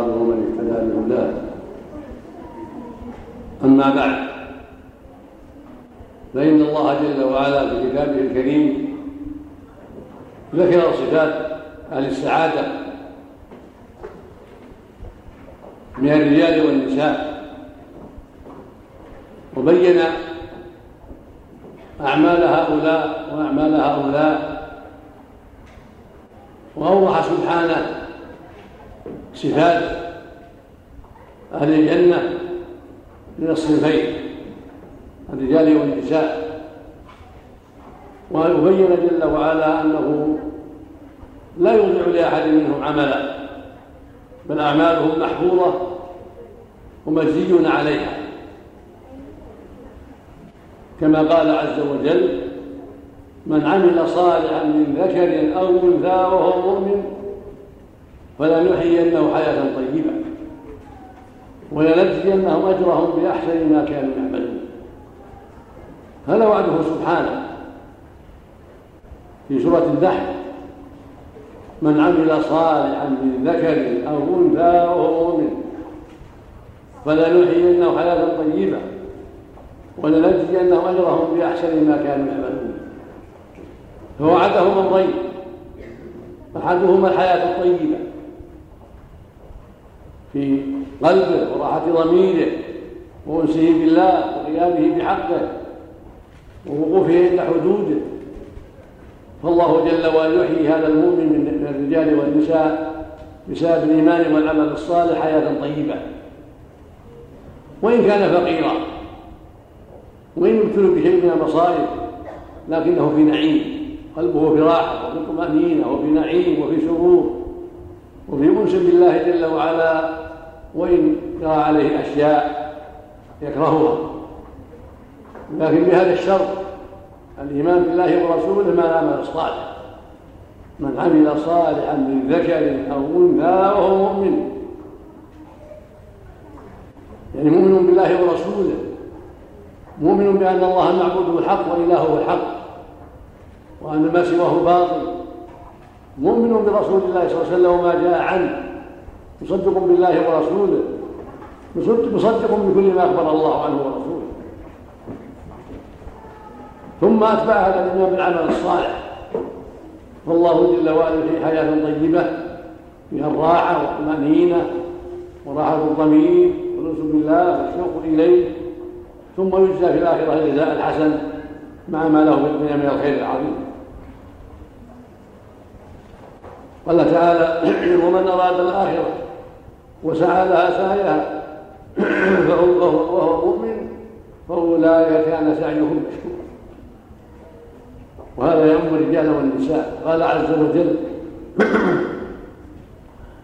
واصحابه ومن اهتدى بهداه أما بعد فإن الله جل وعلا في كتابه الكريم ذكر صفات أهل السعادة من الرجال والنساء وبين أعمال هؤلاء وأعمال هؤلاء وأوضح سبحانه صفات أهل الجنة من الصنفين الرجال والنساء. ويبين جل وعلا أنه لا يوضع لأحد منهم عملا بل أعمالهم محفوظة ومجزي عليها. كما قال عز وجل من عمل صالحا من ذكر أو أنثى وهو مؤمن فلنحيينه حياة طيبة ولنجزينهم أجرهم بأحسن ما كانوا يعملون. هذا وعده سبحانه. في سورة النحل من عمل صالحا من ذكر أو أنثى وهو مؤمن فلنحيينه حياة طيبة ولنجزينهم أجرهم بأحسن ما كانوا يعملون. فوعدهم أمرين أحدهما الحياة الطيبة في قلبه وراحة ضميره وأنسه بالله وقيامه بحقه ووقوفه عند حدوده. فالله جل وعلا يحيي هذا المؤمن من الرجال والنساء بسبب الإيمان والعمل الصالح حياة طيبة. وإن كان فقيرا وإن يبتلوا بشيء من المصائب لكنه في نعيم قلبه في راحة وفي طمانينه وفي نعيم وفي سرور وفي انس بالله جل وعلا وإن جرى عليه أشياء يكرهها. لكن بهذا الشرط الإيمان بالله ورسوله ما العمل الصالح من عمل صالحا من ذكر أو أنثى وهو مؤمن. يعني مؤمن بالله ورسوله. مؤمن بأن الله معبوده الحق وإلهه الحق. وأن ما سواه باطل. مؤمن برسول الله صلى الله عليه وسلم وما جاء عنه. مصدق بالله ورسوله. مصدق بكل ما أخبر الله عنه ورسوله. ثم أتبع هذا الإيمان بالعمل الصالح. فالله جل وعلا في حياة طيبة فيها الراحة والطمأنينة وراحة الضمير والأنس بالله والشوق إليه. ثم يجزى في الآخرة الجزاء الحسن مع ما له من الخير العظيم. قال تعالى ومن أراد الآخرة وسعى لها سعيها وهو مؤمن فأولئك كان سعيهم مشكورا. وهذا يؤم الرجال والنساء. قال عز وجل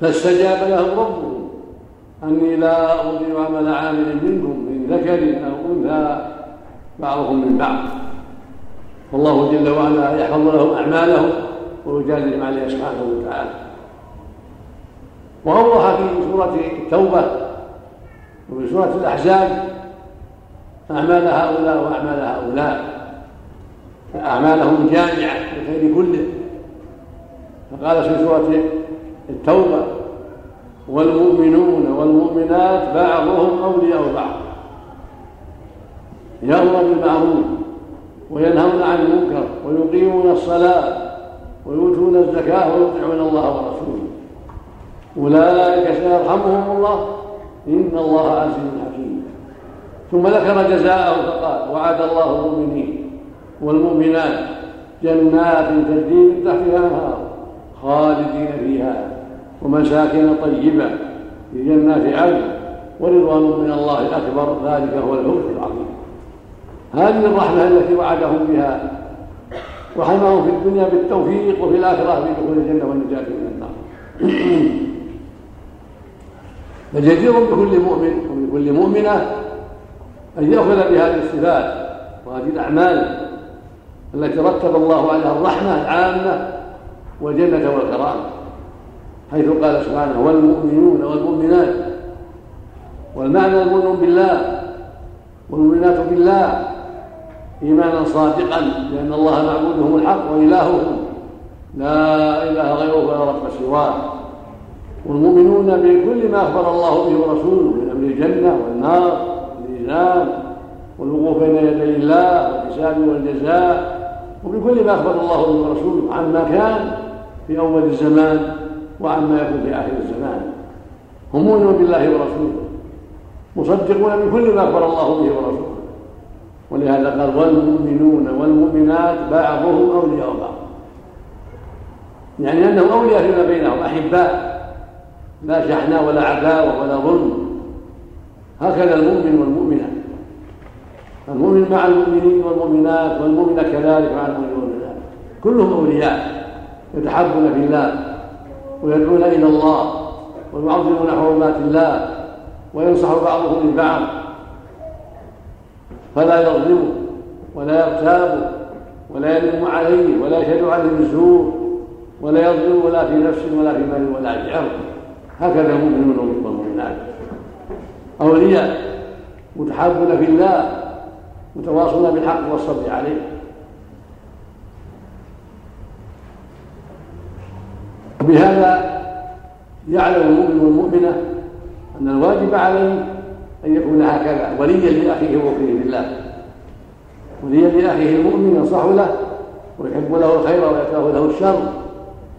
فاستجاب لهم ربهم أني لا أضيع عمل عامل منكم من ذكر أو أنثى بعضهم من بعض. والله جل وعلا يحفظ لهم أعمالهم ويجازيهم عليها سبحانه وتعالى. وأوضح في سورة التوبة وفي سورة الأحزاب. أعمال هؤلاء وأعمال هؤلاء. أعمالهم جامعة للخير كله. فقال في سورة التوبة والمؤمنون والمؤمنات بعضهم أولياء بعض. يأمر بالمعروف وينهون عن المنكر ويقيمون الصلاة ويؤتون الزكاة ويطيعون الله ورسوله. أولئك سيرحمهم الله. إن الله عزيز حكيم. ثم ذكر جزاءهم فقال وعد الله المؤمنين والمؤمنات جنات تجري من تحتها الأنهار خالدين فيها ومساكن طيبة في جنات عدن ورضوان من الله أكبر. ذلك هو الفوز العظيم. هذه الرحمة التي وعدهم بها وحماهم في الدنيا بالتوفيق وفي الآخرة بدخول الجنة والنجاة من النار. فجدير بكل مؤمن وبكل مؤمنة أن يأخذ بهذه الصفات وهذه الأعمال التي رتب الله عليها الرحمة العامة والجنة والكرامة حيث قال سبحانه والمؤمنون والمؤمنات والمعنى المؤمن بالله والمؤمنات بالله إيمانا صادقا لأن الله معبودهم الحق وإلههم لا إله غيره ولا رب سواه. والمؤمنون بكل ما أخبر الله به ورسوله من أمر الجنة والنار والميزان والوقوف بين يدي الله والحساب والجزاء وبكل ما أخبر الله به ورسوله عما كان في أول الزمان وعما يكون في آخر الزمان. هم مؤمنون بالله ورسوله مصدقون بكل ما أخبر الله به ورسوله. ولهذا قال والمؤمنون والمؤمنات بعضهم أولياء بعض. يعني أنهم أولياء فيما بينهم أحباء. لا شحناء ولا عداوه ولا ظلم. هكذا المؤمن والمؤمنة. المؤمن مع المؤمنين والمؤمنات والمؤمنة كذلك مع المؤمنين والمؤمنات. كلهم أولياء يتحبون في الله ويدعون إلى الله ويعظمون حرمات الله وينصح بعضهم لبعض فلا يظلمه ولا يغتابه ولا يلم عليه ولا يشهد عليه بالزور ولا يظلم ولا في نفس ولا في مال ولا في عرض هكذا المؤمنون والمؤمنات أولياء متحابون في الله متواصون بالحق والصبر عليه. وبهذا يعلم المؤمن والمؤمنة أن الواجب عليه أن يكون هكذا وليا لأخيه وأخيه بالله وليا لأخيه المؤمن ينصح له ويحب له الخير ويكره له الشر.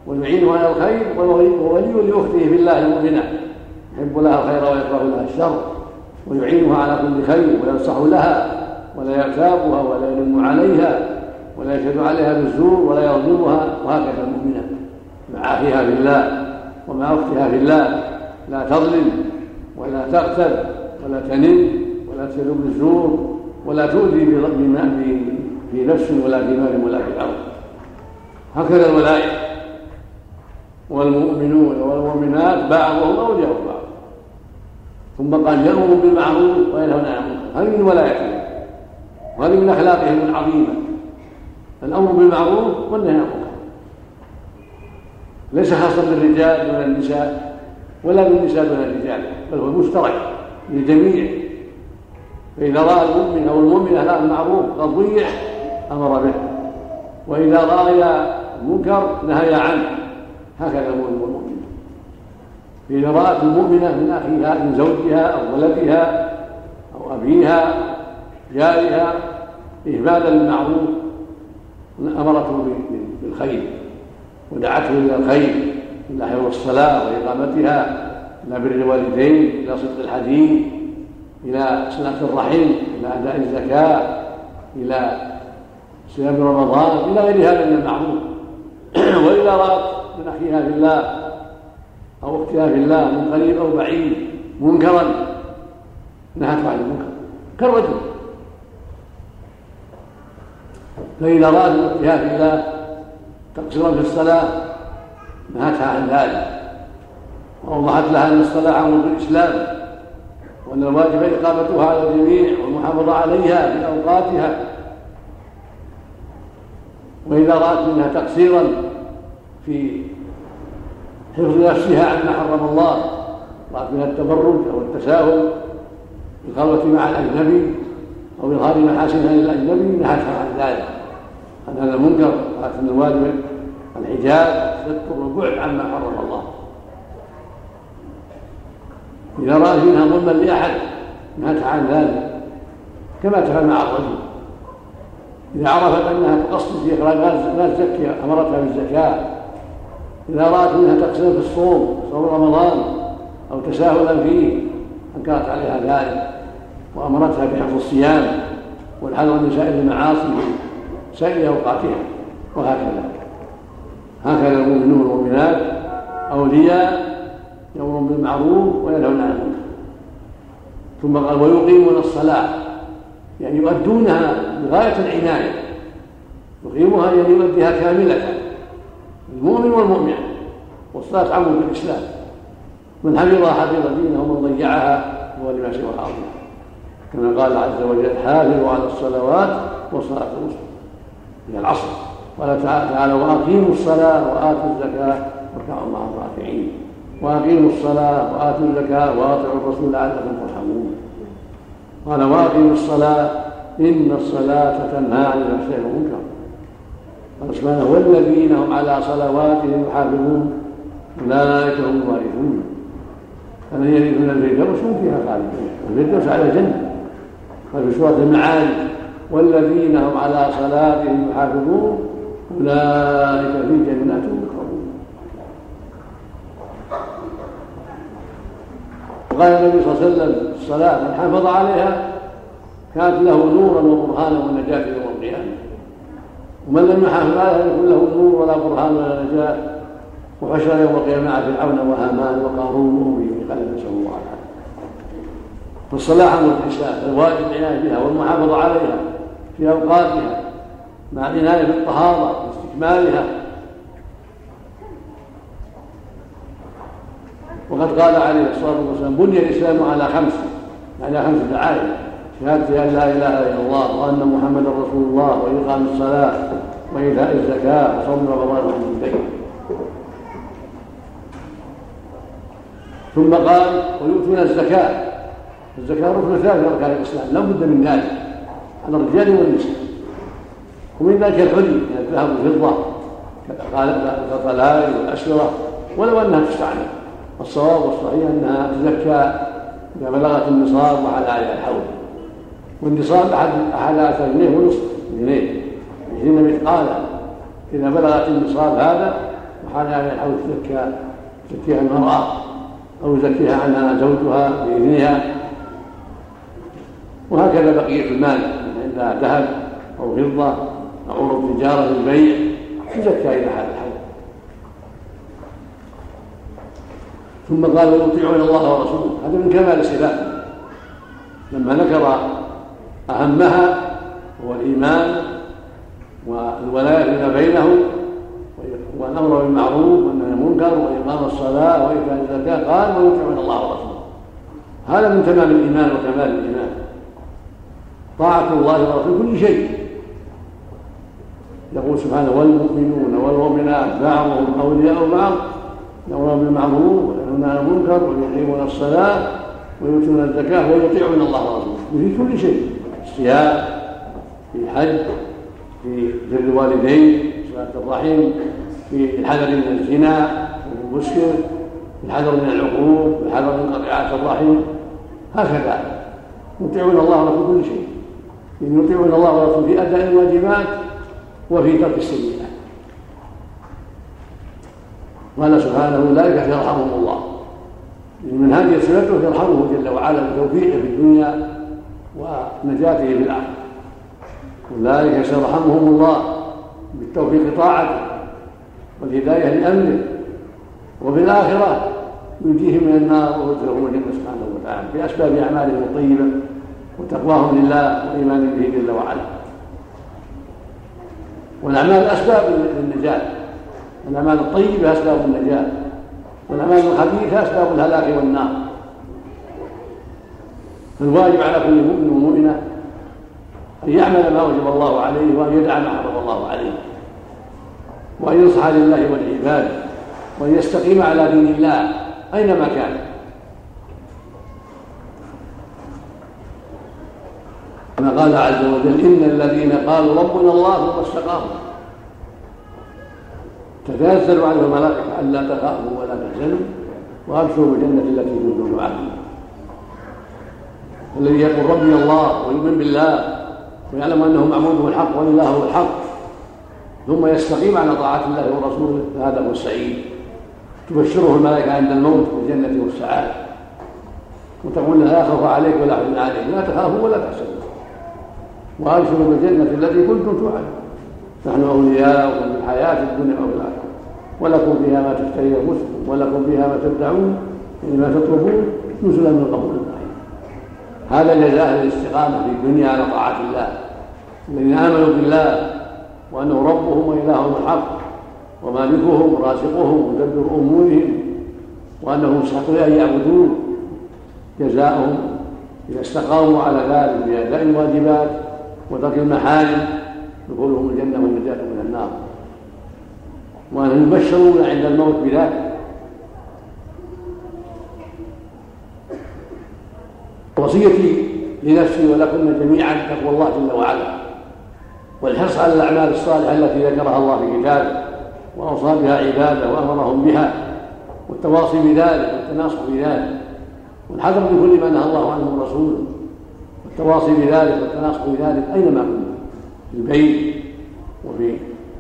ويعينه على الخير وولي لأخته بالله المؤمنة. يحب لها الخير ويكره لها الشر. ويعينها على كل خير وينصح لها ولا يعتابها ولا يلم عليها ولا يشهد عليها بالزور ولا يظلمها. وهكذا المؤمنة. مع أخيها في الله ومع أختها في الله. لا تظلم ولا تغتب ولا تنم ولا تسلم بالزور ولا تؤذي في نفس ولا في مال ولا في ارض هكذا الولايه والمؤمنون والمؤمنات بعضهم أولياء بعض. ثم قال يأمر بالمعروف وينهون عن المنكر. هذه من ولايتهم. وهذه من أخلاقهم العظيمة. الأمر بالمعروف والنهي عن المنكر. ليس خاصا بالرجال دون النساء ولا بالنساء دون الرجال بل هو مشترك للجميع. فإذا رأى المؤمن أو المؤمنة لا المعروف قد ضيع أمر به. وإذا رأى المنكر نهي عنه. هكذا المؤمن. والمؤمنة فإذا رأت المؤمنة من أخيها من زوجها أو ولدها أو أبيها جارها إهمالا للمعروف أمرته بالخير ودعته إلى الخير إلى حفظ الصلاة وإقامتها إلى بر الوالدين إلى صدق الحديث إلى صلة الرحم إلى أداء الزكاة إلى صيام رمضان إلى غير هذا من المعروف. وإذا رأت من أخيها في الله أو أختها في الله من قريب أو بعيد منكرا. نهت عن المنكر. كالرجل. فإذا رأت من أختها في الله تقصرا في الصلاة نهتها عن ذلك. وأوضحت لها أن الصلاة عمود الإسلام وأن الواجب إقامتها على الجميع والمحافظة عليها في أوقاتها وإذا رأت منها تقصيرا في حفظ نفسها عما حرم الله منها التبرج أو التساهل بالخلوة مع الأجنبي أو إظهار محاسنها للأجنبي نهتها عن ذلك. عن هذا المنكر أن الواجب الحجاب الستر والبعد عما حرم الله. إذا رأت منها ظلما لأحد نهتها عن ذلك. كما تفعل مع الرجل. إذا عرفت أنها تقصد في إخراج ما تزكي أمرتها بالزكاة. إذا رأت منها تقصير في الصوم صوم رمضان أو تساهلا فيه أنكرت عليها ذلك وأمرتها بحفظ الصيام والحذر من سائر المعاصي سائر أوقاتها وهكذا. هكذا المؤمنون والمؤمنات أولياء يأمرون بالمعروف وينهون عن المنكر. ثم قال ويقيمون الصلاة يعني يؤدونها بغاية العناية. يقيمها يعني يؤديها كاملة. المؤمن والمؤمنة. والصلاة عمود الإسلام من حفظها حفظ دينه ومن ضيعها هو لما سوى عظيم. كما قال عز وجل حافظوا على الصلوات والصلاة الوسطى. هي العصر. قال تعالى وأقيموا الصلاة وآتوا الزكاة واركعوا مع الراكعين. وأقيموا الصلاة وآتوا الزكاة وأطيعوا الرسول لعلكم ترحمون. قال وأقيموا الصلاة إن الصلاة تنهى عن الفحشاء والمنكر. سبحانه والذين هم على صلواتهم يحافظون أولئك هم الوارثون. الذين يريدون الفردوس هم فيها خالدون. الفردوس على الجنة قال في سورة المعارج والذين هم على صلاتهم يحافظون أولئك في جنات مكرمون وقال النبي صلى الله عليه وسلم الصلاة من حافظ عليها كانت له نورا وبرهانا القيامة ومن لم يحافظ عليها يكون له نور ولا برهان ولا نجاة. وحشر يوم القيامة مع فرعون وهامان وقارون وأبي قال نسأل الله العافية. فالصلاة أمر الحساب الواجب العناية بها والمحافظة عليها في أوقاتها مع العناية بالطهارة واستكمالها وقد قال عليه الصلاة والسلام بني الإسلام على خمس على خمس دعائم شهادة أن لا إله إلا الله وأن محمدا رسول الله وإقام الصلاة وإيتاء الزكاة وصوم رمضان وحج البيت ثم قال ويؤتون الزكاة. الزكاة ركن ثالث من أركان الإسلام. لا بد من ذلك. على الرجال والنساء. ومن ذلك الحلي من الذهب والفضة كالقلائد والأسورة ولو أنها تستعمل. الصواب والصحيح أنها تزكى إذا بلغت النصاب وعلى عليها الحول. والنصاب أحد أحد عشر جنيه ونصف جنيه. عشرين مثقالا إذا بلغت النصاب هذا وحال عليها الحول تزكى تزكيها المرأة أو يزكيها عنها زوجها بإذنها. وهكذا بقية المال عندها ذهب أو فضة أو عروض تجارة للبيع تزكى إلى حال الحول ثم قال ويطيعون الله ورسوله. هذا من كمال صفاته لما ذكر أهمها هو الإيمان والولاية فيما بينهم والأمر بالمعروف والنهي عن المنكر وإقام الصلاة وإيتاء الزكاة قال ويطيعون الله ورسوله. هذا من تمام الإيمان وكمال الإيمان. طاعة الله ورسوله كل شيء. يقول سبحانه والمؤمنون والمؤمنات بعضهم أولياء بعض يأمرون بالمعروف وينهون عن المنكر ويقيمون الصلاة ويؤتون الزكاة ويطيعون الله ورسوله. في كل شيء الصيام في الحج في بر الوالدين صلاة الرحم في الحذر من الزنا والمسكر في الحذر من العقوق في الحذر من قطيعة الرحم. هكذا. يطيعون الله ورسوله كل شيء. يطيعون الله ورسوله في أداء الواجبات وفي ترك السيئات. قال سبحانه أولئك يرحمهم الله. من هذه صفته يرحمه جل وعلا بتوفيقه في الدنيا ونجاته في الآخرة. أولئك سيرحمهم الله بالتوفيق طاعته والهداية لأمره وفي الاخره ينجيهم من النار ويدخلهم الجنة سبحانه وتعالى بأسباب أعمالهم الطيبة وتقواهم لله وايمان به جل وعلا. والأعمال أسباب للنجاة. الأعمال الطيبة أسباب النجاة. والأعمال الخبيثة أسباب الهلاك والنار. فالواجب على كل مؤمن ومؤمنة ان يعمل ما وجب الله عليه وأن يدع ما حرم الله عليه وأن ينصح لله ولعباده وأن يستقيم على دين الله أينما كان. كما قال عز وجل إن الذين قالوا ربنا الله ثم استقاموا. تتنزل عنه الملائكة الا تخافوا ولا تحزنوا وأبشروا بالجنة التي كنتم توعدون. الذي يقول ربي الله ويؤمن بالله. ويعلم انه معبود الحق واله الحق. ثم يستقيم على طاعة الله ورسوله فهذا هو السعيد. تبشره الملائكة عند الموت بالجنة والسعادة. وتقول لا خوف عليك ولا حزن عليك لا تخافوا ولا تحزنوا. وأبشروا بالجنة التي كنتم توعدون. نحن اولياؤكم في الحياة الدنيا والاخره ولكم فيها ما تشتهي انفسكم ولكم فيها ما تدعون يعني ما تطلبون نزلا من قبول. هذا جزاء الاستقامة في الدنيا على طاعة الله. الذين آمنوا بالله وأنه ربهم وإلههم الحق ومالكهم ورازقهم ومدبر أمورهم وأنه مستحق أن يعبدون. جزاؤهم إذا استقاموا على ذلك بأداء الواجبات وترك المحارم دخولهم الجنة والنجاة من النار. وأنهم يبشرون عند الموت بذلك. وصيتي لنفسي ولكم جميعا تقوى الله جل وعلا. والحرص على الأعمال الصالحة التي ذكرها الله في كتابه وأوصى بها عباده وأمرهم بها والتواصي بذلك والتناصح بذلك والحذر من كل ما نهى الله عنه ورسوله والتواصي بذلك والتناصح بذلك أينما كنا في البيت وفي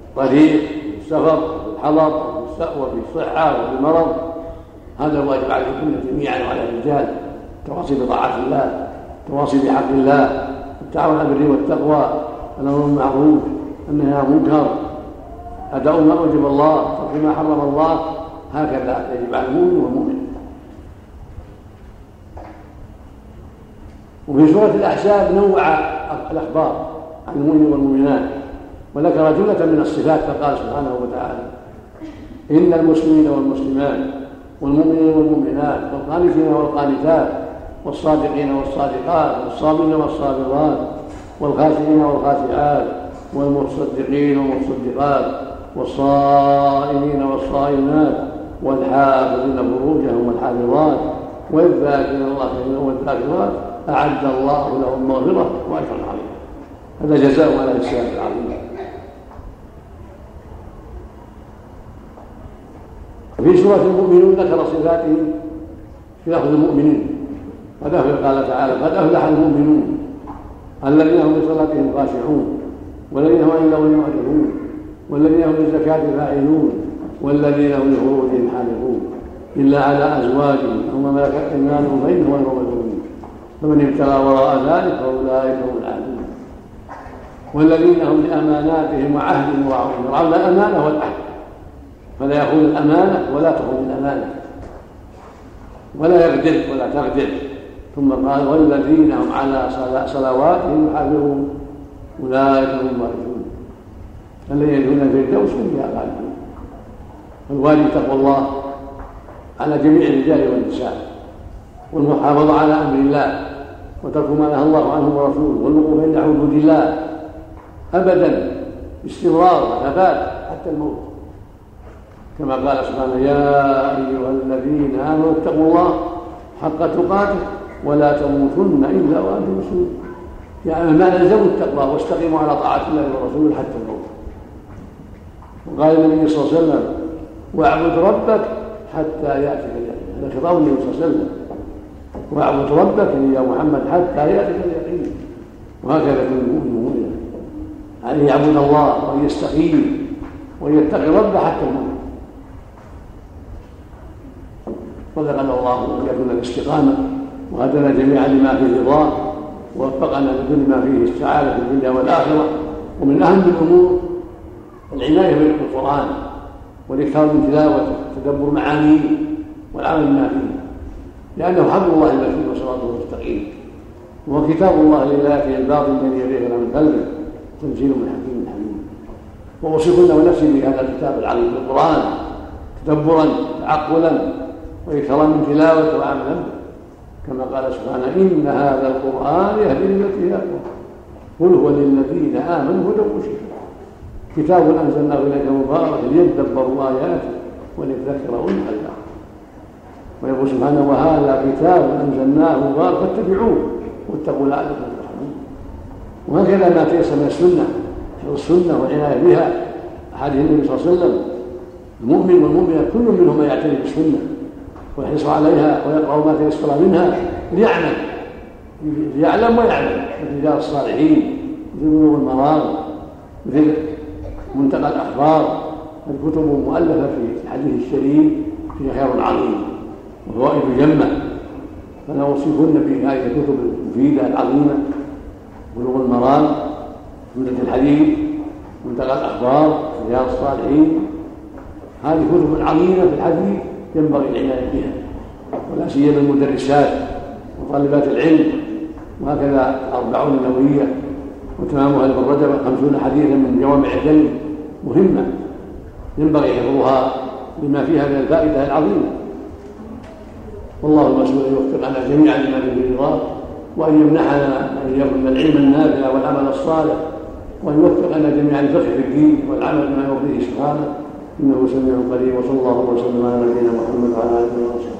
الطريق وفي السفر وفي الحضر وفي الصحة وفي المرض. هذا الواجب على كل جميعا وعلى الرجال. التواصي بطاعة الله التواصي بحق الله التعاون على البر والتقوى الأمر بالمعروف النهي عن المنكر أداء ما اوجب الله ترك ما حرم الله هكذا يجب على المؤمن والمؤمن وفي سورة الأحزاب نوع الأخبار عن المؤمنين والمؤمنات وذكر جملة من الصفات فقال سبحانه وتعالى إن المسلمين والمسلمات والمؤمنين والمؤمنات والقانتين والقانتات والصادقين والصادقات والصابرين والصابرات والخاشعين والخاشعات والمصدقين والمصدقات والصائمين والصائمات والحافظين فروجهم والحافظات والذاكرين الله كثيرا والذاكرات أعد الله لهم مغفرة وأجرا عظيما. هذا جزاء على الإسلام العظيم. في سورة المؤمنون ذكر صفاتهم في لفظ المؤمنين. قد قال تعالى قد أفلح المؤمنون الذين هم لصلاتهم خاشعون والذين هم عند الله يعرفون والذين هم للزكاة فاعلون والذين هم لفروجهم حافظون إلا على أزواجهم أو ما ملكت أيمانهم فإنهم غير ملومين فمن ابتغى وراء ذلك فأولئك هم العادون. والذين هم لأماناتهم وعهدهم راعون راعون الأمانة والعهد. فلا يخون الأمانة ولا تخون الأمانة. ولا يغدر ولا تغدر. ثم قال والذين هم على صلواتهم يحافظون أولئك هم الوارثون الذين يدخلون الفردوس هم فيها خالدون. فالواجب تقوى الله على جميع الرجال والنساء. والمحافظة على أمر الله وترك ما نهى الله عنه ورسوله. والوقوف عند حدود الله. أبدا. باستمرار وثبات حتى الموت. كما قال سبحانه يا أيها الذين آمنوا اتقوا الله حق تقاته. ولا تموتن إلا وأنتم مسلمون. يعني ما نلزموا التقوى واستقيموا على طاعة الله ورسوله حتى الموت. وقال النبي صلى الله عليه وسلم واعبد ربك حتى يأتيك اليقين. هذا خطاب النبي صلى الله عليه وسلم. واعبد ربك يا محمد حتى يأتيك اليقين. وهكذا كل مؤمنا عليه يعبد الله وان يستقيم وان يتقي ربه حتى الموت. رزقنا الله وإياكم الاستقامة وهدنا جميعا لما فيه رضاه ووفقنا لكل ما فيه السعادة في الدنيا والآخرة. ومن أهم الأمور العناية بالقرآن والإكثار من تلاوته وتدبر معانيه والعمل بما فيه لأنه حبل الله المتين وصراطه المستقيم. وهو كتاب الله لله الباطل الذي يليه من قلبه تنزيل من حكيم حميد. وأوصيكن ونفسي بهذا الكتاب العظيم القرآن تدبرا تعقلا وإكثارا من تلاوته وعملا. كما قال سبحانه إن هذا القرآن يهدي للتي هي قل هو للذين آمنوا هدى وشفاء. كتاب أنزلناه إليك مبارك ليدبروا آياته وليذكر أولي الألباب. ويقول سبحانه وهذا كتاب أنزلناه مبارك فاتبعوه واتقوا لعلكم ترحمون. وهكذا ما تيسر من السنة السنة والعناية بها أحاديث النبي صلى الله عليه وسلم. المؤمن والمؤمنة كل منهما يعتني بالسنة. ويحرص عليها ويقرأ ما تيسر منها ليعمل ليعلم ويعمل مثل رجال الصالحين مثل بلوغ المرام مثل منتقى الأخبار الكتب المؤلفة في الحديث الشريف فيها خير عظيم وفوائد جمة فأنا أوصيكن بهذه الكتب المفيدة العظيمة بلوغ المرام جملة الحديث منتقى الأخبار رياض الصالحين. هذه كتب عظيمة في الحديث. ينبغي العناية بها. ولا سيما المدرسات وطالبات العلم وهكذا الأربعون النووية وتمامها رجب خمسون حديثا من جوامع الكلم مهمة. ينبغي حفظها لما فيها من الفائدة العظيمة. والله المسؤول ان يوفقنا جميعا لما فيه رضاه وأن يمنحنا ان يكون العلم النافع والعمل الصالح وأن يوفقنا جميعا الفقه في الدين والعمل بما يرضيه سبحانه. إنه سميع قريب وصلى الله وسلم على نبينا محمد وعلى آله وصحبه.